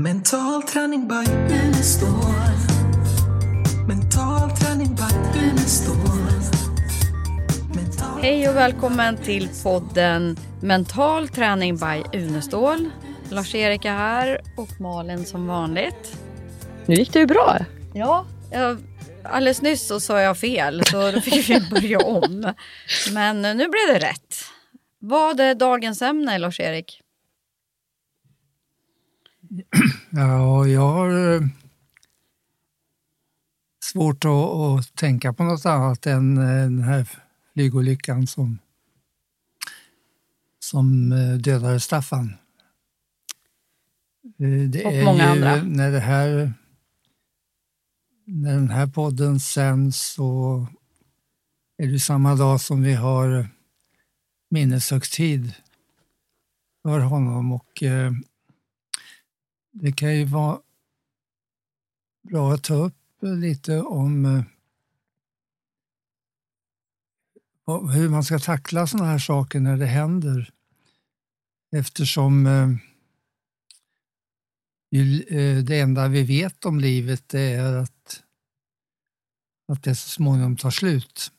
Mental träning by Unestål. Mental träning by Unestål. Mental... Hej och välkommen till podden Mental träning by Unestål. Lars-Erik är här och Malin som vanligt. Nu gick det ju bra. Ja, jag, alldeles nyss så sa jag fel så då fick vi börja om. Men nu blev det rätt. Vad är dagens ämne Lars-Erik? Ja, jag har eh, svårt att, att tänka på något annat än eh, den här flygolyckan som, som eh, dödade Staffan. Det Och många ju andra. När, det här, när den här podden sänds så är det samma dag som vi har minneshögtid för honom. Och, det kan ju vara bra att ta upp lite om eh, hur man ska tackla sådana här saker när det händer. Eftersom eh, eh, det enda vi vet om livet är att, att det så småningom tar slut.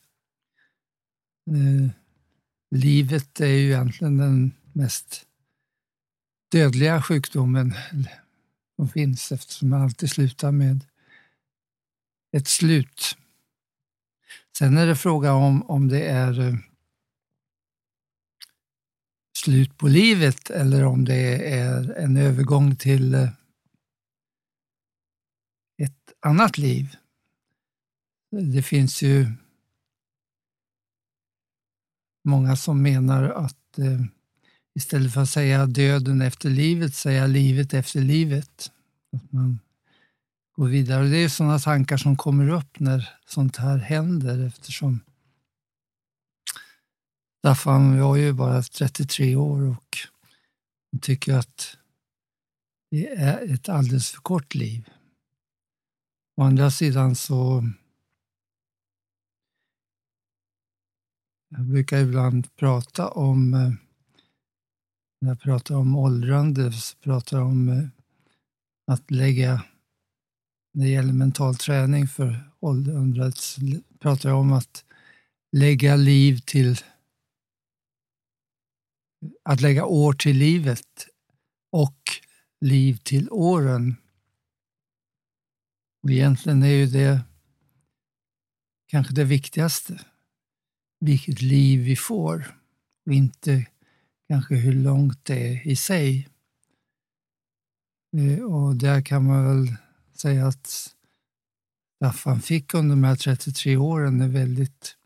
Livet är ju egentligen den mest dödliga sjukdomen som finns eftersom det alltid slutar med ett slut. Sen är det fråga om om det är eh, slut på livet eller om det är en övergång till eh, ett annat liv. Det finns ju många som menar att eh, istället för att säga döden efter livet, säga livet efter livet. Att man går vidare. Och det är sådana tankar som kommer upp när sånt här händer eftersom Staffan var ju bara 33 år och tycker att det är ett alldeles för kort liv. Å andra sidan så jag brukar ibland prata om eh, när jag pratar om åldrande så pratar jag om eh, att lägga, när det gäller mental träning för åldrandet, så pratar jag om att lägga liv till, att lägga år till livet och liv till åren. Och egentligen är ju det kanske det viktigaste, vilket liv vi får och inte kanske hur långt det är i sig. Eh, och där kan man väl säga att Staffan fick under de här 33 åren ett väldigt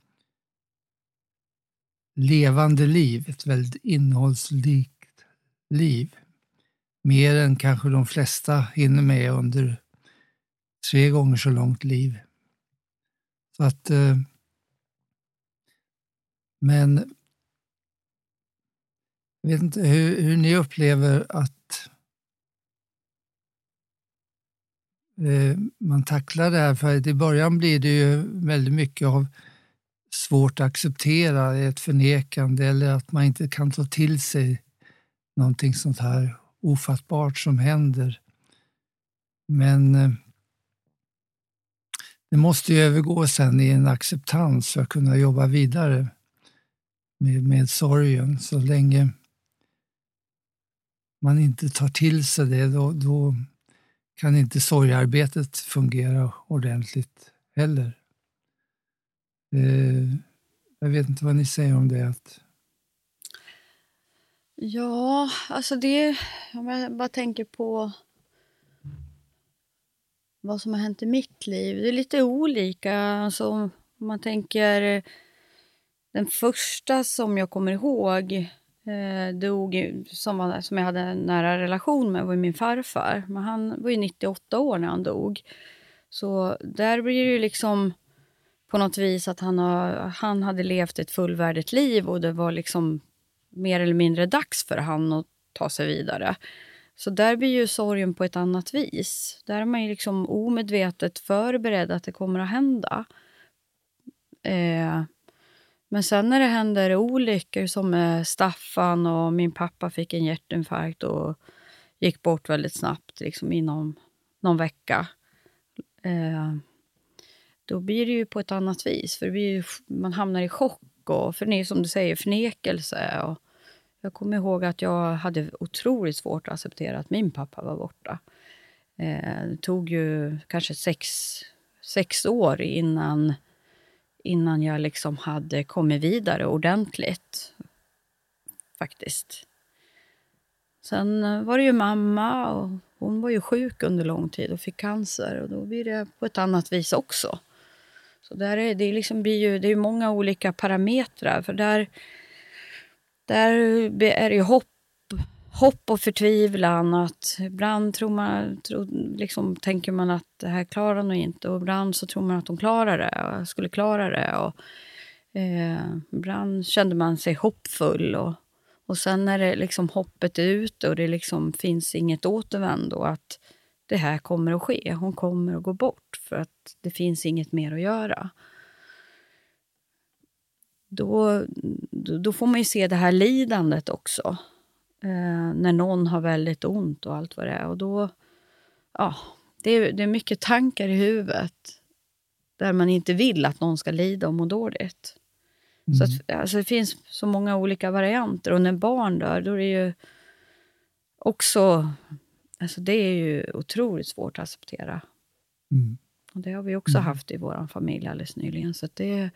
levande liv, ett väldigt innehållsrikt liv. Mer än kanske de flesta hinner med under tre gånger så långt liv. Så att, eh, men jag vet inte hur, hur ni upplever att eh, man tacklar det här. För i början blir det ju väldigt mycket av svårt att acceptera, ett förnekande eller att man inte kan ta till sig någonting sånt här ofattbart som händer. Men eh, det måste ju övergå sen i en acceptans för att kunna jobba vidare med, med sorgen. Så länge man inte tar till sig det, då, då kan inte sorgarbetet fungera ordentligt heller. Eh, jag vet inte vad ni säger om det. Att, Ja, alltså det... Om jag bara tänker på vad som har hänt i mitt liv. Det är lite olika. Alltså, om man tänker... Den första som jag kommer ihåg eh, dog, som, var, som jag hade en nära relation med var min farfar. Men han var ju 98 år när han dog. Så där blir det ju liksom på något vis att han, har, han hade levt ett fullvärdigt liv och det var liksom mer eller mindre dags för han att ta sig vidare. Så där blir ju sorgen på ett annat vis. Där är man ju liksom omedvetet förberedd att det kommer att hända. Eh, men sen när det händer olyckor som med Staffan och min pappa fick en hjärtinfarkt och gick bort väldigt snabbt, liksom inom någon vecka. Eh, då blir det ju på ett annat vis, för det blir ju, man hamnar i chock och för, som du säger, förnekelse. Och jag kommer ihåg att jag hade otroligt svårt att acceptera att min pappa var borta. Eh, det tog ju kanske sex, sex år innan, innan jag liksom hade kommit vidare ordentligt. Faktiskt. Sen eh, var det ju mamma och hon var ju sjuk under lång tid och fick cancer och då blir det på ett annat vis också. Så där är det, liksom blir ju, det är många olika parametrar för där, där är det ju hopp, hopp och förtvivlan. Att ibland tror man, tror, liksom, tänker man att det här klarar nog inte och ibland så tror man att de klarar det och skulle klara det. Och, eh, ibland kände man sig hoppfull och och sen när det liksom hoppet är ute och det liksom finns inget återvändo, att det här kommer att ske. Hon kommer att gå bort för att det finns inget mer att göra. Då, då får man ju se det här lidandet också. Eh, när någon har väldigt ont och allt vad det är. Och då, ja, det, är, det är mycket tankar i huvudet där man inte vill att någon ska lida och må dåligt. Mm. Så att, alltså det finns så många olika varianter. Och när barn dör, då är det ju också... Alltså det är ju otroligt svårt att acceptera. Mm. Och det har vi också mm. haft i vår familj alldeles nyligen. Så det,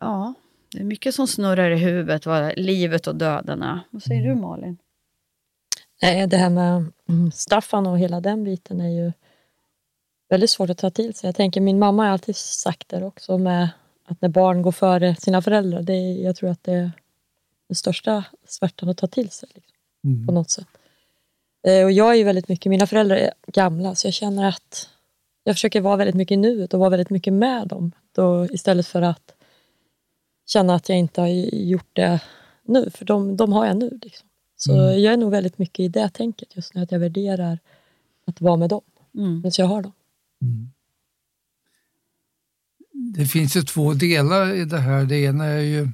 ja, det är mycket som snurrar i huvudet, vad livet och döden är. Vad säger du, mm. Malin? Det här med mm, Staffan och hela den biten är ju väldigt svårt att ta till sig. Jag tänker, min mamma har alltid sagt det också med att när barn går före sina föräldrar, det är, jag tror att det är den största svärtan att ta till sig. Liksom, mm. På något sätt. Eh, och jag är ju väldigt mycket, mina föräldrar är gamla, så jag känner att jag försöker vara väldigt mycket i nuet och vara väldigt mycket med dem. Då, istället för att känna att jag inte har gjort det nu, för de, de har jag nu. Liksom. Så mm. jag är nog väldigt mycket i det tänket just nu, att jag värderar att vara med dem, mm. medan jag har dem. Mm det finns ju två delar i det här. Det ena är ju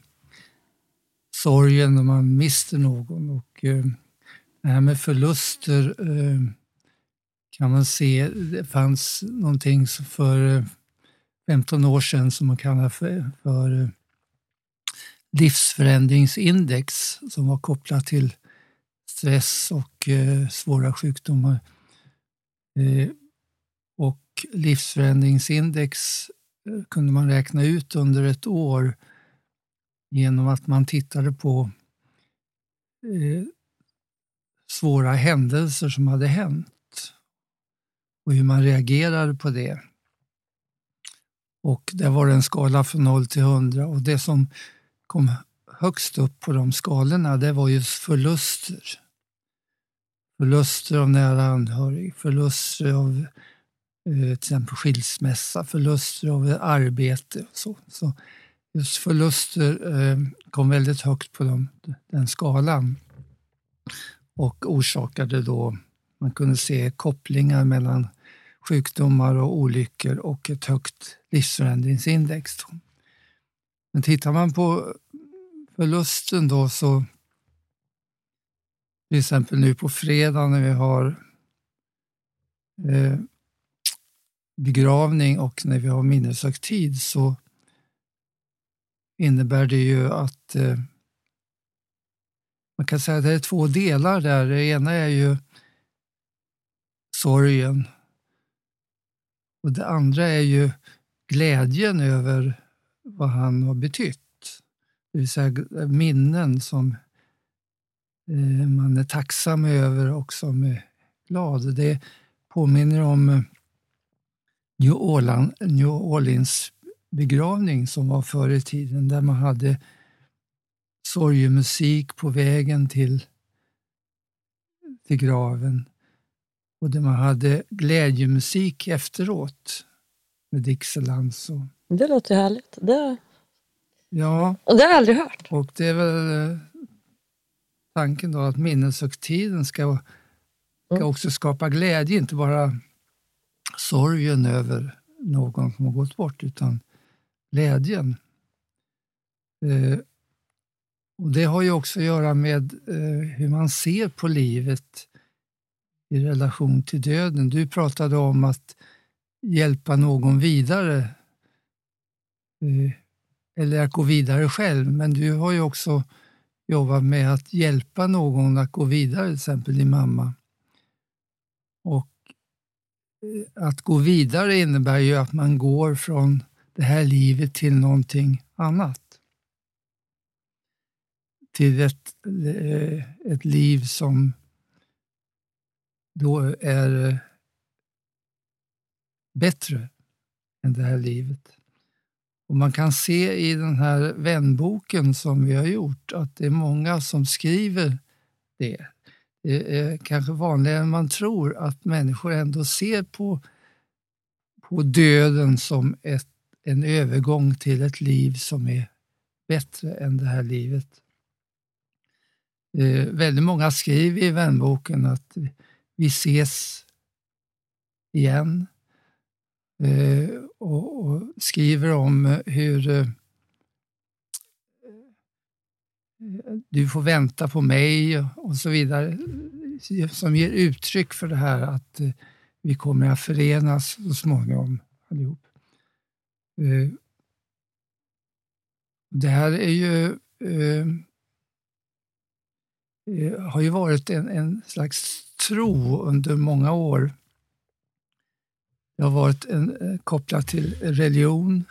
sorgen när man mister någon och eh, det här med förluster eh, kan man se, det fanns någonting för 15 år sedan som man kallar för, för eh, livsförändringsindex som var kopplat till stress och eh, svåra sjukdomar. Eh, och livsförändringsindex eh, kunde man räkna ut under ett år genom att man tittade på eh, svåra händelser som hade hänt och hur man reagerade på det. Och där var det en skala från 0 till 100 och det som kom högst upp på de skalorna det var just förluster. Förluster av nära anhörig, förluster av eh, till exempel skilsmässa, förluster av arbete och så. så just förluster eh, kom väldigt högt på dem, den skalan och orsakade då, man kunde se kopplingar mellan sjukdomar och olyckor och ett högt livsförändringsindex. Men tittar man på förlusten då så till exempel nu på fredag när vi har eh, begravning och när vi har minneshögtid så innebär det ju att eh, man kan säga att det är två delar där. Det ena är ju sorgen och det andra är ju glädjen över vad han har betytt. Det vill säga minnen som eh, man är tacksam över och som är glad. Det påminner om eh, New, Orleans, New Orleans begravning som var förr i tiden där man hade sorgemusik på vägen till, till graven och där man hade glädjemusik efteråt med Dixielands. Och... Det låter härligt. Det... Ja. Och det har jag aldrig hört. Och det är väl eh, tanken då att minneshögtiden ska, ska mm. också skapa glädje, inte bara sorgen över någon som har gått bort, utan glädjen. Eh, och Det har ju också att göra med eh, hur man ser på livet i relation till döden. Du pratade om att hjälpa någon vidare Eh, eller att gå vidare själv, men du har ju också jobbat med att hjälpa någon att gå vidare, till exempel din mamma. Och eh, att gå vidare innebär ju att man går från det här livet till någonting annat. Till ett, eh, ett liv som då är bättre än det här livet. Och Man kan se i den här vänboken som vi har gjort att det är många som skriver det. Det är kanske vanligare än man tror att människor ändå ser på, på döden som ett, en övergång till ett liv som är bättre än det här livet. Eh, väldigt många skriver i vänboken att vi ses igen eh, och, och, skriver om eh, hur eh, eh, du får vänta på mig och så vidare, som ger uttryck för det här att eh, vi kommer att förenas så småningom allihop. Eh, det här är ju, har ju varit en, en slags tro under många år. Det har varit en, eh, kopplat till religion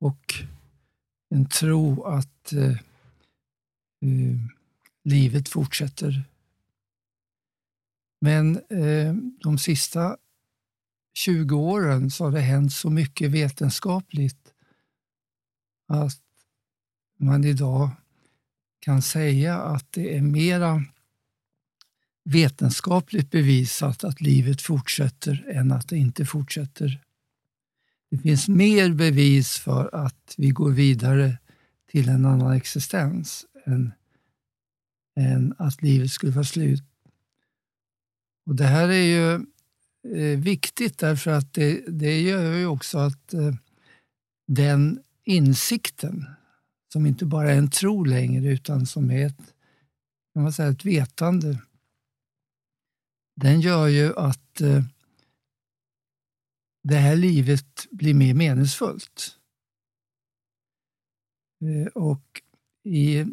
och en tro att eh, eh, livet fortsätter. Men eh, de sista 20 åren så har det hänt så mycket vetenskapligt att man idag kan säga att det är mera vetenskapligt bevisat att livet fortsätter än att det inte fortsätter. Det finns mer bevis för att vi går vidare till en annan existens än, än att livet skulle vara slut. Och Det här är ju eh, viktigt därför att det, det gör ju också att eh, den insikten, som inte bara är en tro längre utan som är ett, kan man säga, ett vetande, den gör ju att eh, det här livet blir mer meningsfullt. Eh, och i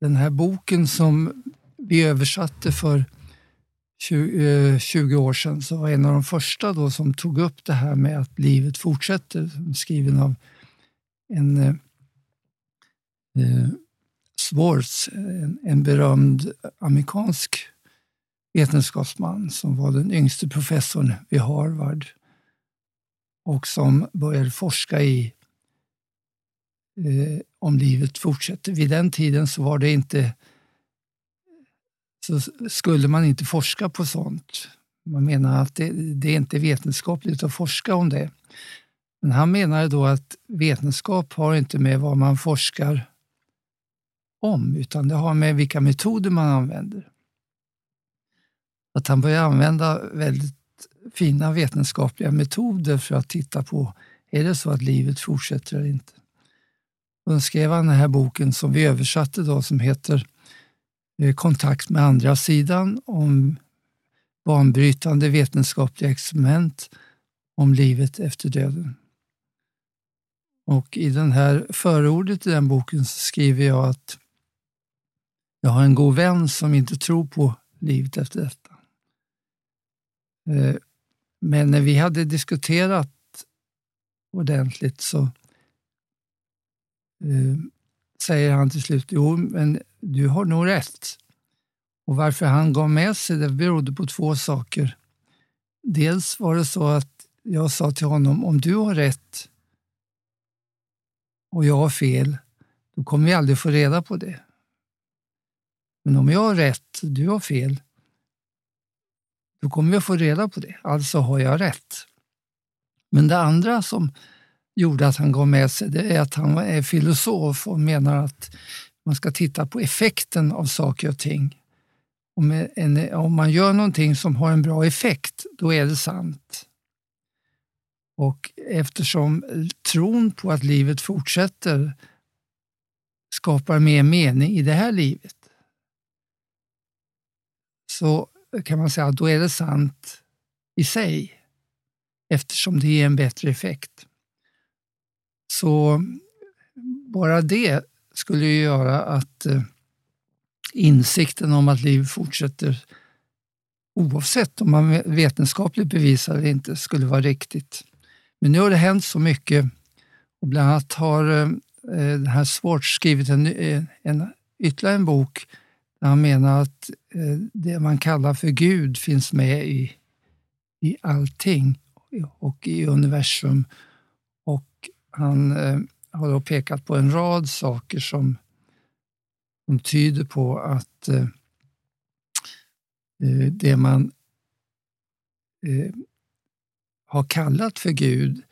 den här boken som vi översatte för 20, 20 eh, år sedan så var en av de första då som tog upp det här med att livet fortsätter, skriven av en eh, eh Swartz, en, en berömd amerikansk vetenskapsman som var den yngste professorn vid Harvard och som började forska i eh, om livet fortsätter. Vid den tiden så var det inte så skulle man inte forska på sånt. Man menar att det, det är inte vetenskapligt att forska om det. Men han menade då att vetenskap har inte med vad man forskar om, utan det har med vilka metoder man använder. Att han började använda väldigt fina vetenskapliga metoder för att titta på, är det så att livet fortsätter eller inte? Och då skrev han den här boken som vi översatte då som heter eh, Kontakt med andra sidan om banbrytande vetenskapliga experiment om livet efter döden. Och i den här förordet i den boken så skriver jag att jag har en god vän som inte tror på livet efter detta. Eh, men när vi hade diskuterat ordentligt så eh, säger han till slut, jo men du har nog rätt. Och varför han gav med sig det berodde på två saker. Dels var det så att jag sa till honom, om du har rätt och jag har fel, då kommer vi aldrig få reda på det. Men om jag har rätt och du har fel, då kommer vi få reda på det. Alltså har jag rätt. Men det andra som gjorde att han gav med sig det är att han är filosof och menar att man ska titta på effekten av saker och ting. Om, en, om man gör någonting som har en bra effekt, då är det sant. Och eftersom tron på att livet fortsätter skapar mer mening i det här livet så kan man säga att då är det sant i sig eftersom det ger en bättre effekt. Så bara det skulle ju göra att eh, insikten om att liv fortsätter oavsett om man vetenskapligt bevisar det inte skulle vara riktigt. Men nu har det hänt så mycket och bland annat har eh, eh, den här Swartz skrivit en, en, ytterligare en bok han menar att eh, det man kallar för Gud finns med i, i allting och i universum. Och han eh, har då pekat på en rad saker som, som tyder på att eh, det man har kallat för Gud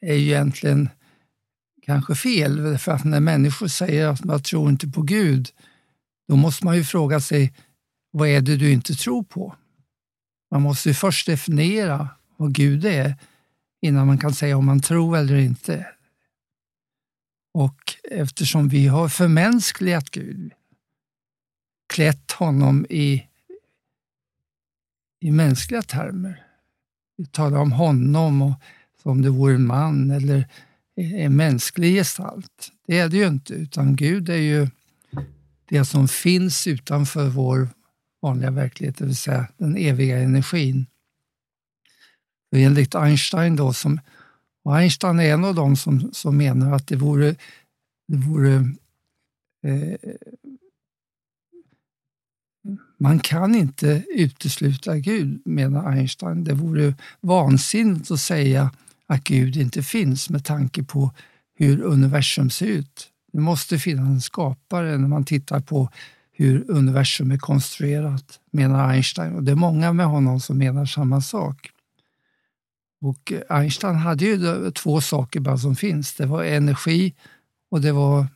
är ju egentligen kanske fel. För att när människor säger att man tror inte på Gud, då måste man ju fråga sig vad är det du inte tror på? Man måste ju först definiera vad Gud är innan man kan säga om man tror eller inte. Och eftersom vi har förmänskligat Gud, klätt honom i, i mänskliga termer. Vi talar om honom och, som det vore en man eller en mänsklig gestalt. Det är det ju inte, utan Gud är ju det som finns utanför vår vanliga verklighet, det vill säga den eviga energin. Och enligt Einstein då, som, och Einstein är en av dem som, som menar att det vore, det vore eh, man kan inte utesluta Gud, menar Einstein. Det vore vansinnigt att säga att Gud inte finns med tanke på hur universum ser ut. Det måste finnas en skapare när man tittar på hur universum är konstruerat, menar Einstein. Och det är många med honom som menar samma sak. Och Einstein hade ju två saker bara som finns. Det var energi och det var,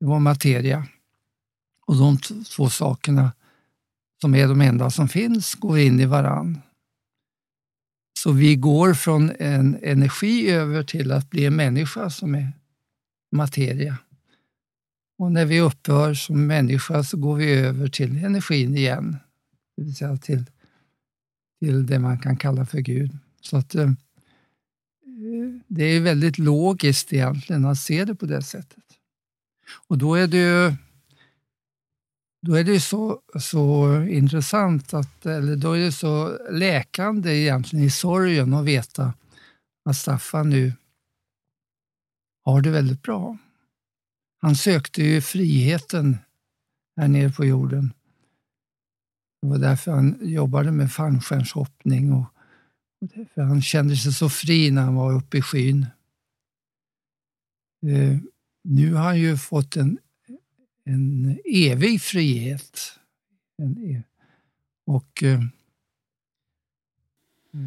det var materia. Och de två sakerna, som är de enda som finns, går in i varann. Så vi går från en energi över till att bli en människa som är materia. Och när vi upphör som människa så går vi över till energin igen, det vill säga till, till det man kan kalla för Gud. Så att eh, det är väldigt logiskt egentligen att se det på det sättet. Och då är det ju då är det så, så intressant, att, eller då är det så läkande egentligen i sorgen att veta att Staffan nu har det väldigt bra. Han sökte ju friheten här nere på jorden. Det var därför han jobbade med fallskärmshoppning och, och därför han kände sig så fri när han var uppe i skyn. Eh, nu har han ju fått en en evig frihet. En, och eh, mm.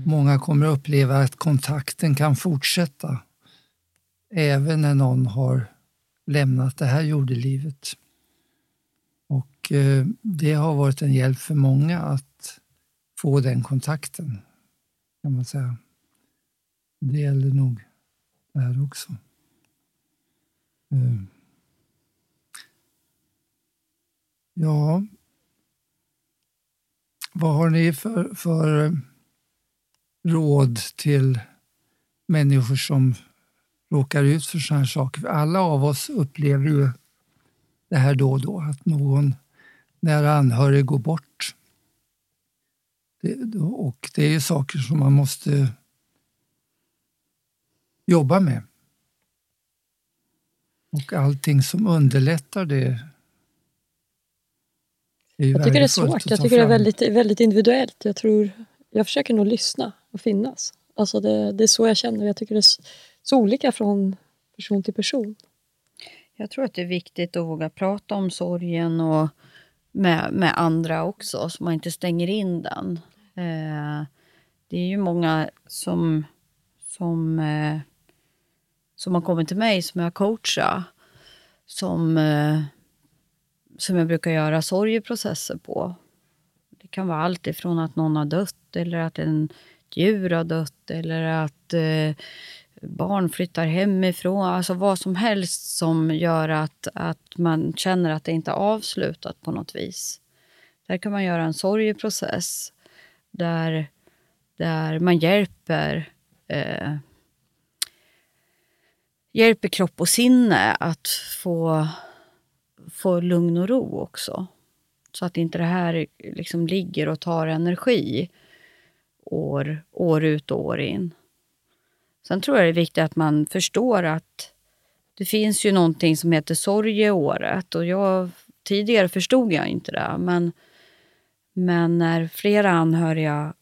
många kommer att uppleva att kontakten kan fortsätta även när någon har lämnat det här jordelivet. Och eh, det har varit en hjälp för många att få den kontakten, kan man säga. Det gäller nog det här också. Eh. Ja, vad har ni för, för eh, råd till människor som råkar ut för sådana här saker? Alla av oss upplever ju det här då och då, att någon nära anhörig går bort. Det, och det är saker som man måste jobba med. Och allting som underlättar det jag tycker det är svårt. Jag tycker det är väldigt, väldigt individuellt. Jag, tror, jag försöker nog lyssna och finnas. Alltså det, det är så jag känner. Jag tycker det är så olika från person till person. Jag tror att det är viktigt att våga prata om sorgen och med, med andra också, så man inte stänger in den. Eh, det är ju många som, som, eh, som har kommit till mig, som jag coachar, som eh, som jag brukar göra sorgeprocesser på. Det kan vara allt ifrån att någon har dött eller att en djur har dött eller att eh, barn flyttar hemifrån, alltså vad som helst som gör att, att man känner att det inte är avslutat på något vis. Där kan man göra en sorgeprocess där, där man hjälper, eh, hjälper kropp och sinne att få, få lugn och ro också. Så att inte det här liksom ligger och tar energi år, år ut och år in. Sen tror jag det är viktigt att man förstår att det finns ju någonting som heter sorgeåret. Och jag, tidigare förstod jag inte det. Men, men när flera anhöriga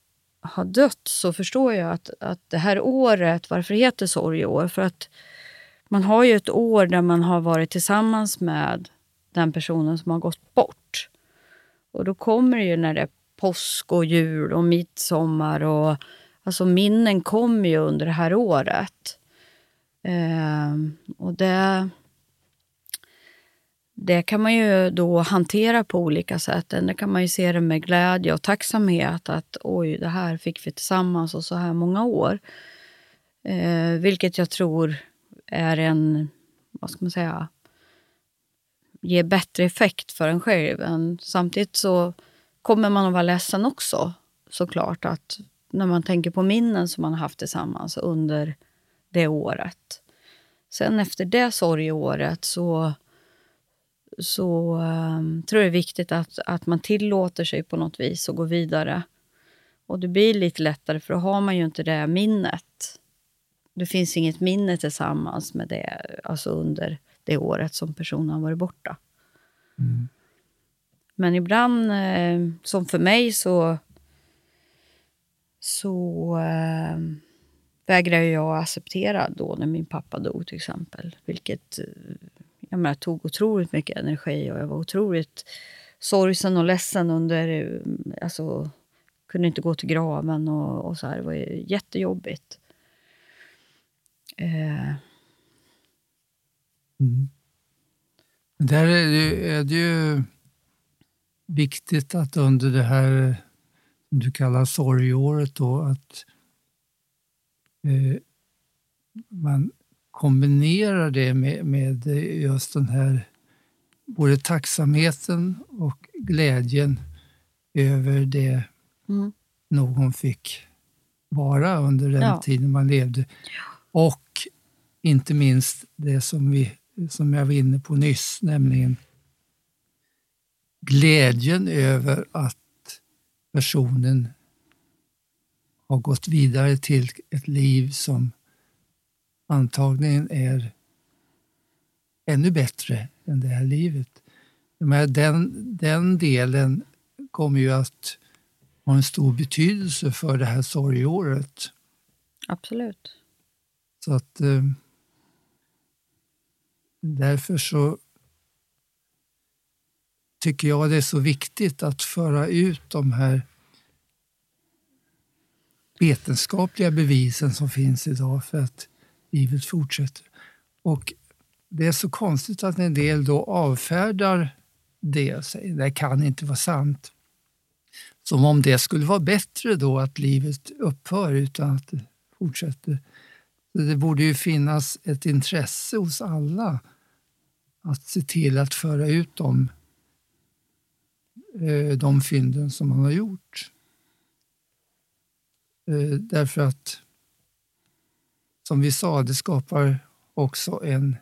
har dött så förstår jag att, att det här året, varför det heter sorgeår? För att man har ju ett år där man har varit tillsammans med den personen som har gått bort. Och då kommer det ju när det är påsk och jul och midsommar och Alltså minnen kommer ju under det här året. Eh, och det, det kan man ju då hantera på olika sätt. Det kan man ju se det med glädje och tacksamhet att oj, det här fick vi tillsammans och så här många år. Eh, vilket jag tror är en, vad ska man säga, ger bättre effekt för en själv. Men samtidigt så kommer man att vara ledsen också såklart. Att när man tänker på minnen som man har haft tillsammans under det året. Sen efter det sorgeåret så, så um, tror jag det är viktigt att, att man tillåter sig på något vis att gå vidare. Och det blir lite lättare för då har man ju inte det minnet. Det finns inget minne tillsammans med det, alltså under det året som personen har varit borta. Mm. Men ibland, eh, som för mig, så så eh, vägrade jag acceptera då när min pappa dog till exempel. Vilket eh, jag menar, tog otroligt mycket energi och jag var otroligt sorgsen och ledsen under... Eh, alltså, kunde inte gå till graven och, och så här. Det var jättejobbigt. Eh. Mm. Där är det, är det ju viktigt att under det här du kallar sorgeåret då, att eh, man kombinerar det med, med just den här både tacksamheten och glädjen över det mm. någon fick vara under den ja. tiden man levde. Och inte minst det som, vi, som jag var inne på nyss, nämligen glädjen över att personen har gått vidare till ett liv som antagligen är ännu bättre än det här livet. Den, den delen kommer ju att ha en stor betydelse för det här sorgeåret. Absolut. Så att eh, därför så tycker jag det är så viktigt att föra ut de här vetenskapliga bevisen som finns idag för att livet fortsätter. Och det är så konstigt att en del då avfärdar det och säger det kan inte vara sant. Som om det skulle vara bättre då att livet upphör utan att det fortsätter det borde ju finnas ett intresse hos alla att se till att föra ut de eh, de fynden som man har gjort. Eh, därför att, som vi sa, det skapar också en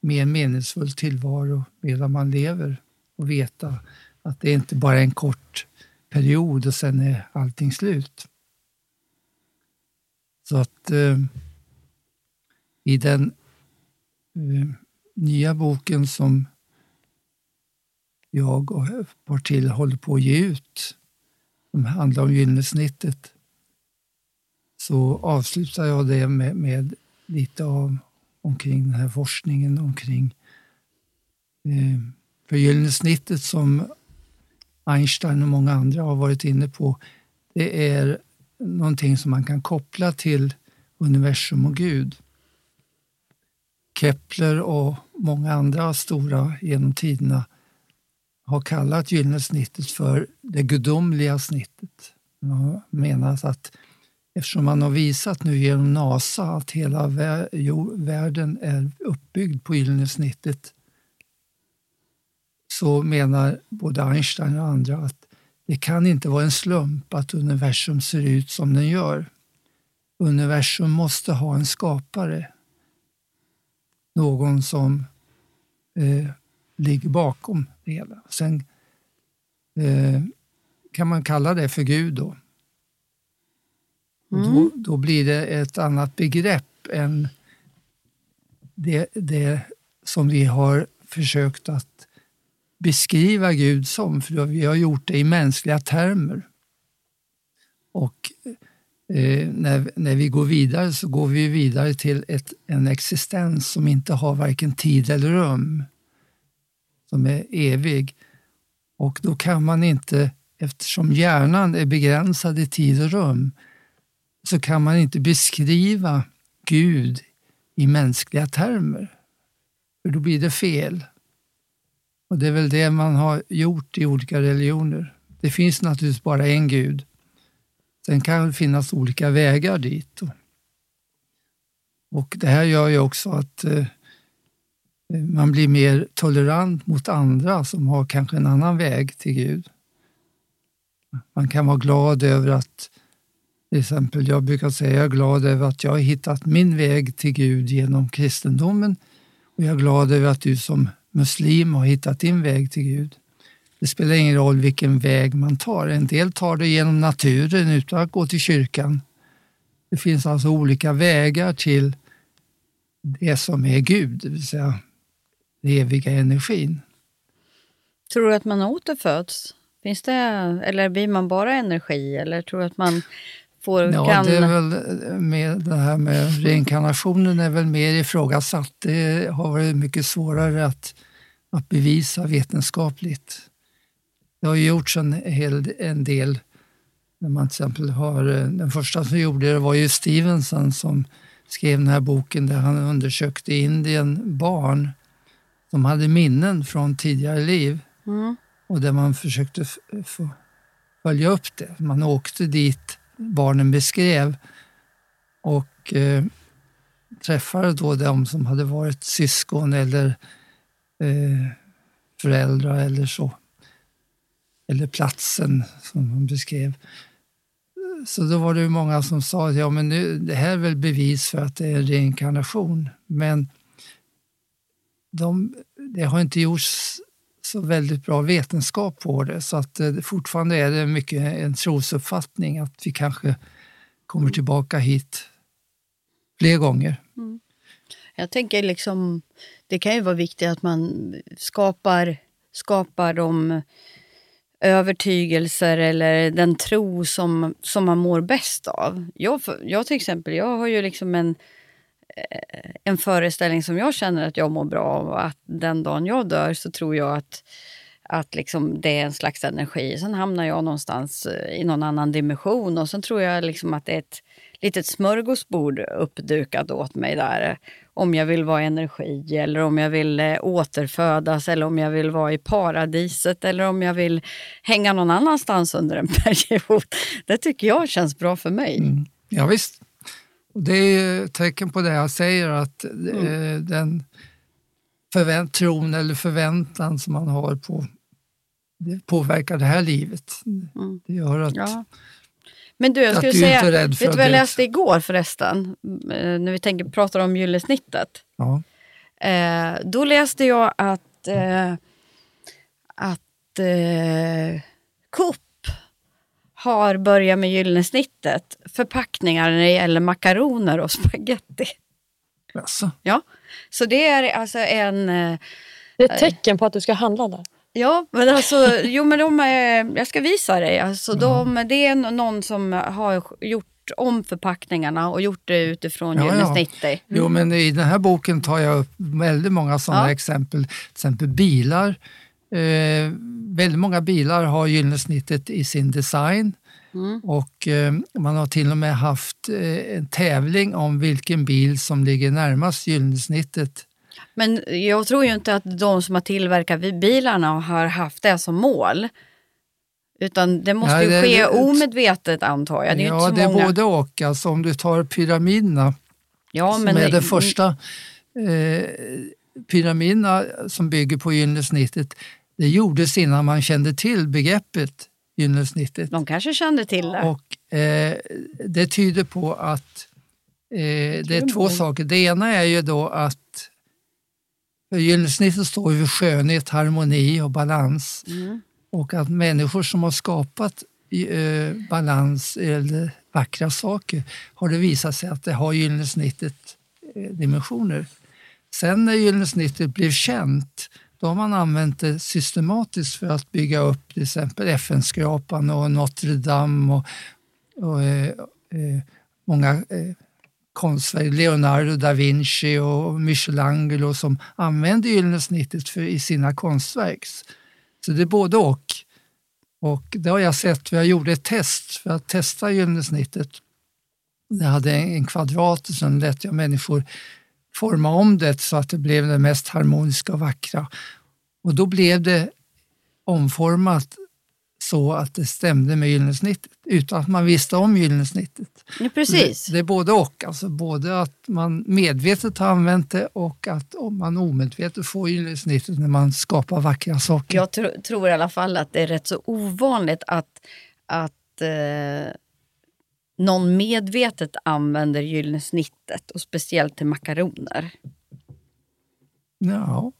mer meningsfull tillvaro medan man lever och veta att det inte bara är en kort period och sen är allting slut. Så att eh, i den eh, nya boken som jag och ett par till håller på att ge ut, som handlar om gyllene snittet, så avslutar jag det med, med lite av omkring den här forskningen omkring eh, för gyllene snittet som Einstein och många andra har varit inne på, det är någonting som man kan koppla till universum och Gud. Kepler och många andra stora genom tiderna har kallat gyllene snittet för det gudomliga snittet. Man har menat att eftersom man har visat nu genom NASA att hela världen är uppbyggd på gyllene snittet så menar både Einstein och andra att det kan inte vara en slump att universum ser ut som den gör. Universum måste ha en skapare. Någon som eh, ligger bakom det hela. Sen eh, kan man kalla det för Gud då. Och då, då blir det ett annat begrepp än det, det som vi har försökt att beskriva Gud som, för vi har gjort det i mänskliga termer. Och eh, när, när vi går vidare så går vi vidare till ett, en existens som inte har varken tid eller rum, som är evig. Och då kan man inte, eftersom hjärnan är begränsad i tid och rum, så kan man inte beskriva Gud i mänskliga termer. För då blir det fel. Och det är väl det man har gjort i olika religioner. Det finns naturligtvis bara en Gud. Sen kan det finnas olika vägar dit. Och det här gör ju också att eh, man blir mer tolerant mot andra som har kanske en annan väg till Gud. Man kan vara glad över att, till exempel jag brukar säga, jag är glad över att jag har hittat min väg till Gud genom kristendomen och jag är glad över att du som muslim har hittat din väg till Gud. Det spelar ingen roll vilken väg man tar. En del tar det genom naturen utan att gå till kyrkan. Det finns alltså olika vägar till det som är Gud, det vill säga den eviga energin. Tror du att man återföds? Finns det, eller blir man bara energi? Eller tror du att man får... Ja, kan... det är väl med det här med reinkarnationen är väl mer ifrågasatt. Det har varit mycket svårare att, att bevisa vetenskapligt. Det har ju gjorts en, hel, en del. När man till exempel har, den första som gjorde det var ju Stevenson som skrev den här boken där han undersökte i Indien barn som hade minnen från tidigare liv Mm. och där man försökte få följa upp det. Man åkte dit barnen beskrev och eh, träffade då de som hade varit syskon eller eh, föräldrar eller så. Eller platsen som man beskrev. Så då var det många som sa att ja, men nu, det här är väl bevis för att det är en reinkarnation. Men de, det har inte gjorts så väldigt bra vetenskap på det så att eh, fortfarande är det mycket en trosuppfattning att vi kanske kommer tillbaka hit fler gånger. Jag tänker liksom, det kan ju vara viktigt att man skapar, skapar de övertygelser eller den tro som, som man mår bäst av. Jag, jag till exempel, jag har ju liksom en, eh, en föreställning som jag känner att jag mår bra av. och Att den dagen jag dör så tror jag att, att liksom det är en slags energi. Sen hamnar jag någonstans eh, i någon annan dimension och sen tror jag liksom att det är ett litet smörgåsbord uppdukat åt mig där. Om jag vill vara energi eller om jag vill eh, återfödas eller om jag vill vara i paradiset eller om jag vill hänga någon annanstans under en period. Det tycker jag känns bra för mig. Mm. Ja, visst. Det är tecken på det jag säger att eh, den förvänt, tron eller förväntan som man har på påverkar det här livet. Mm. Det gör att Ja. Men du, jag Att skulle du säga, inte är rädd vet du vad jag läste igår förresten? Eh, När vi tänker, pratar om gyllesnittet. ja, Eh, då läste jag att, eh, att eh, Coop har börjat med gyllene snittet. Förpackningar när det gäller makaroner och spaghetti. alltså, Ja, så det är alltså en... Eh, Det är ett tecken på att du ska handla där. Ja, men alltså, jo men de är, jag ska visa dig. Alltså, de, det är någon som har gjort om förpackningarna och gjort det utifrån Ja, Gyllene ja. Snittday. Jo, men i den här boken tar jag upp väldigt många sådana Ja. exempel. Till exempel bilar. Eh, väldigt många bilar har gyllene snittet i sin design. Mm. Och eh, man har till och med haft eh, en tävling om vilken bil som ligger närmast gyllene snittet. Men jag tror ju inte att de som har tillverkat bilarna har haft det som mål. Utan det måste Ja, ju det- ske det- omedvetet antar jag. Det är ja, det är många. både och. Alltså, om du tar pyramiderna, ja, som men är det första eh, pyramiderna som bygger på gyllene snittet, det gjordes innan man kände till begreppet gyllene snittet. De kanske kände till det. Och eh, det tyder på att eh, det är två saker. Det ena är ju då att för gyllene snittet står ju för skönhet, harmoni och balans. Mm. Och att människor som har skapat eh, balans eller vackra saker har det visat sig att det har gyllene snittet eh, dimensioner. Sen när gyllene snittet blev känt då har man använt det systematiskt för att bygga upp till exempel FN-skrapan och Notre Dame och, och eh, eh, många eh, konstverk, Leonardo da Vinci och Michelangelo som använde gyllene snittet för, i sina konstverk. Så det är både och. Och det har jag sett, för jag gjorde ett test för att testa gyllene snittet. Jag hade en kvadrat och sen lät jag människor forma om det så att det blev det mest harmoniska och vackra. Och då blev det omformat så att det stämde med gyllene snittet utan att man visste om gyllene snittet. Ja, precis. Det, det är både och, alltså både att man medvetet har använt det och att om man omedvetet får gyllene snittet när man skapar vackra saker. Jag tro, tror i alla fall att det är rätt så ovanligt att, att eh, någon medvetet använder gyllene snittet och speciellt till makaroner. Ja.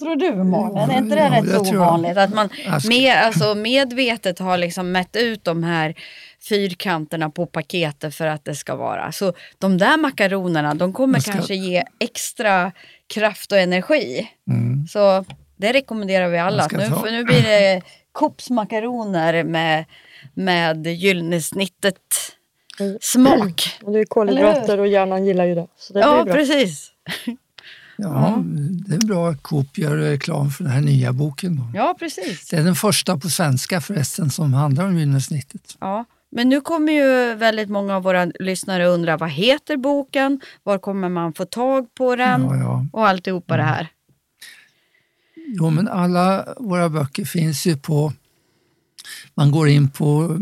Tror du Malin? Är inte det Ja, rätt ovanligt? Att man med, alltså medvetet har liksom mätt ut de här fyrkanterna på paketet för att det ska vara. Så de där makaronerna, de kommer ska- kanske ge extra kraft och energi. Mm. Så det rekommenderar vi alla. Nu, ta- för nu blir det Coops makaroner med, med gyllene snittet Mm. smak. Och det är kolhydrater och hjärnan gillar ju det. Så det blir Ja, bra. precis. Ja, det är bra att Coop gör reklam för den här nya boken. Då. Ja, precis. Det är den första på svenska förresten som handlar om gyllene snittet. Ja. Men nu kommer ju väldigt många av våra lyssnare undra vad heter boken? Var kommer man få tag på den? Ja, ja. Och alltihopa det här. Jo, men alla våra böcker finns ju på... Man går in på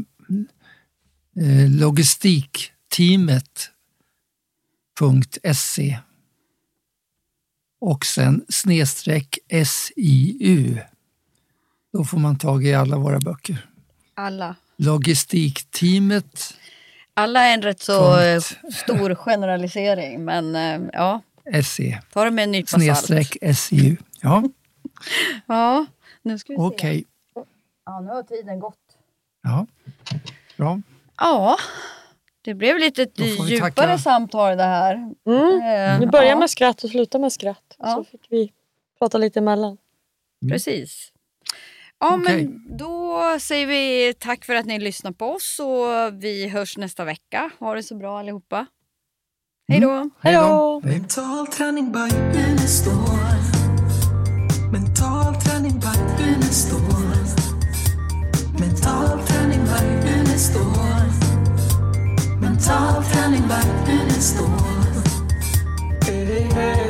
eh, logistikteamet.se och sen snedstreck SIU. Då får man tag i alla våra böcker. Alla. Logistikteamet Alla är en rätt så eh, Punkt. stor generalisering, men eh, ja, SE ta det med en nypa snedstreck SIU. Ja, Ja, nu ska vi se. okej. Ja, nu har tiden gått. Ja, bra. Ja, det blev lite ett djupare tacka. samtal det här. Mm. Eh, Vi börjar ja, med skratt och slutar med skratt. Ja. Så fick vi prata lite emellan. Precis. Ja, Okej. men då säger vi tack för att ni lyssnar på oss och vi hörs nästa vecka. Ha det så bra allihopa. Hej då! Hej Hej då. Mental träning by Unestål. Hey, hey.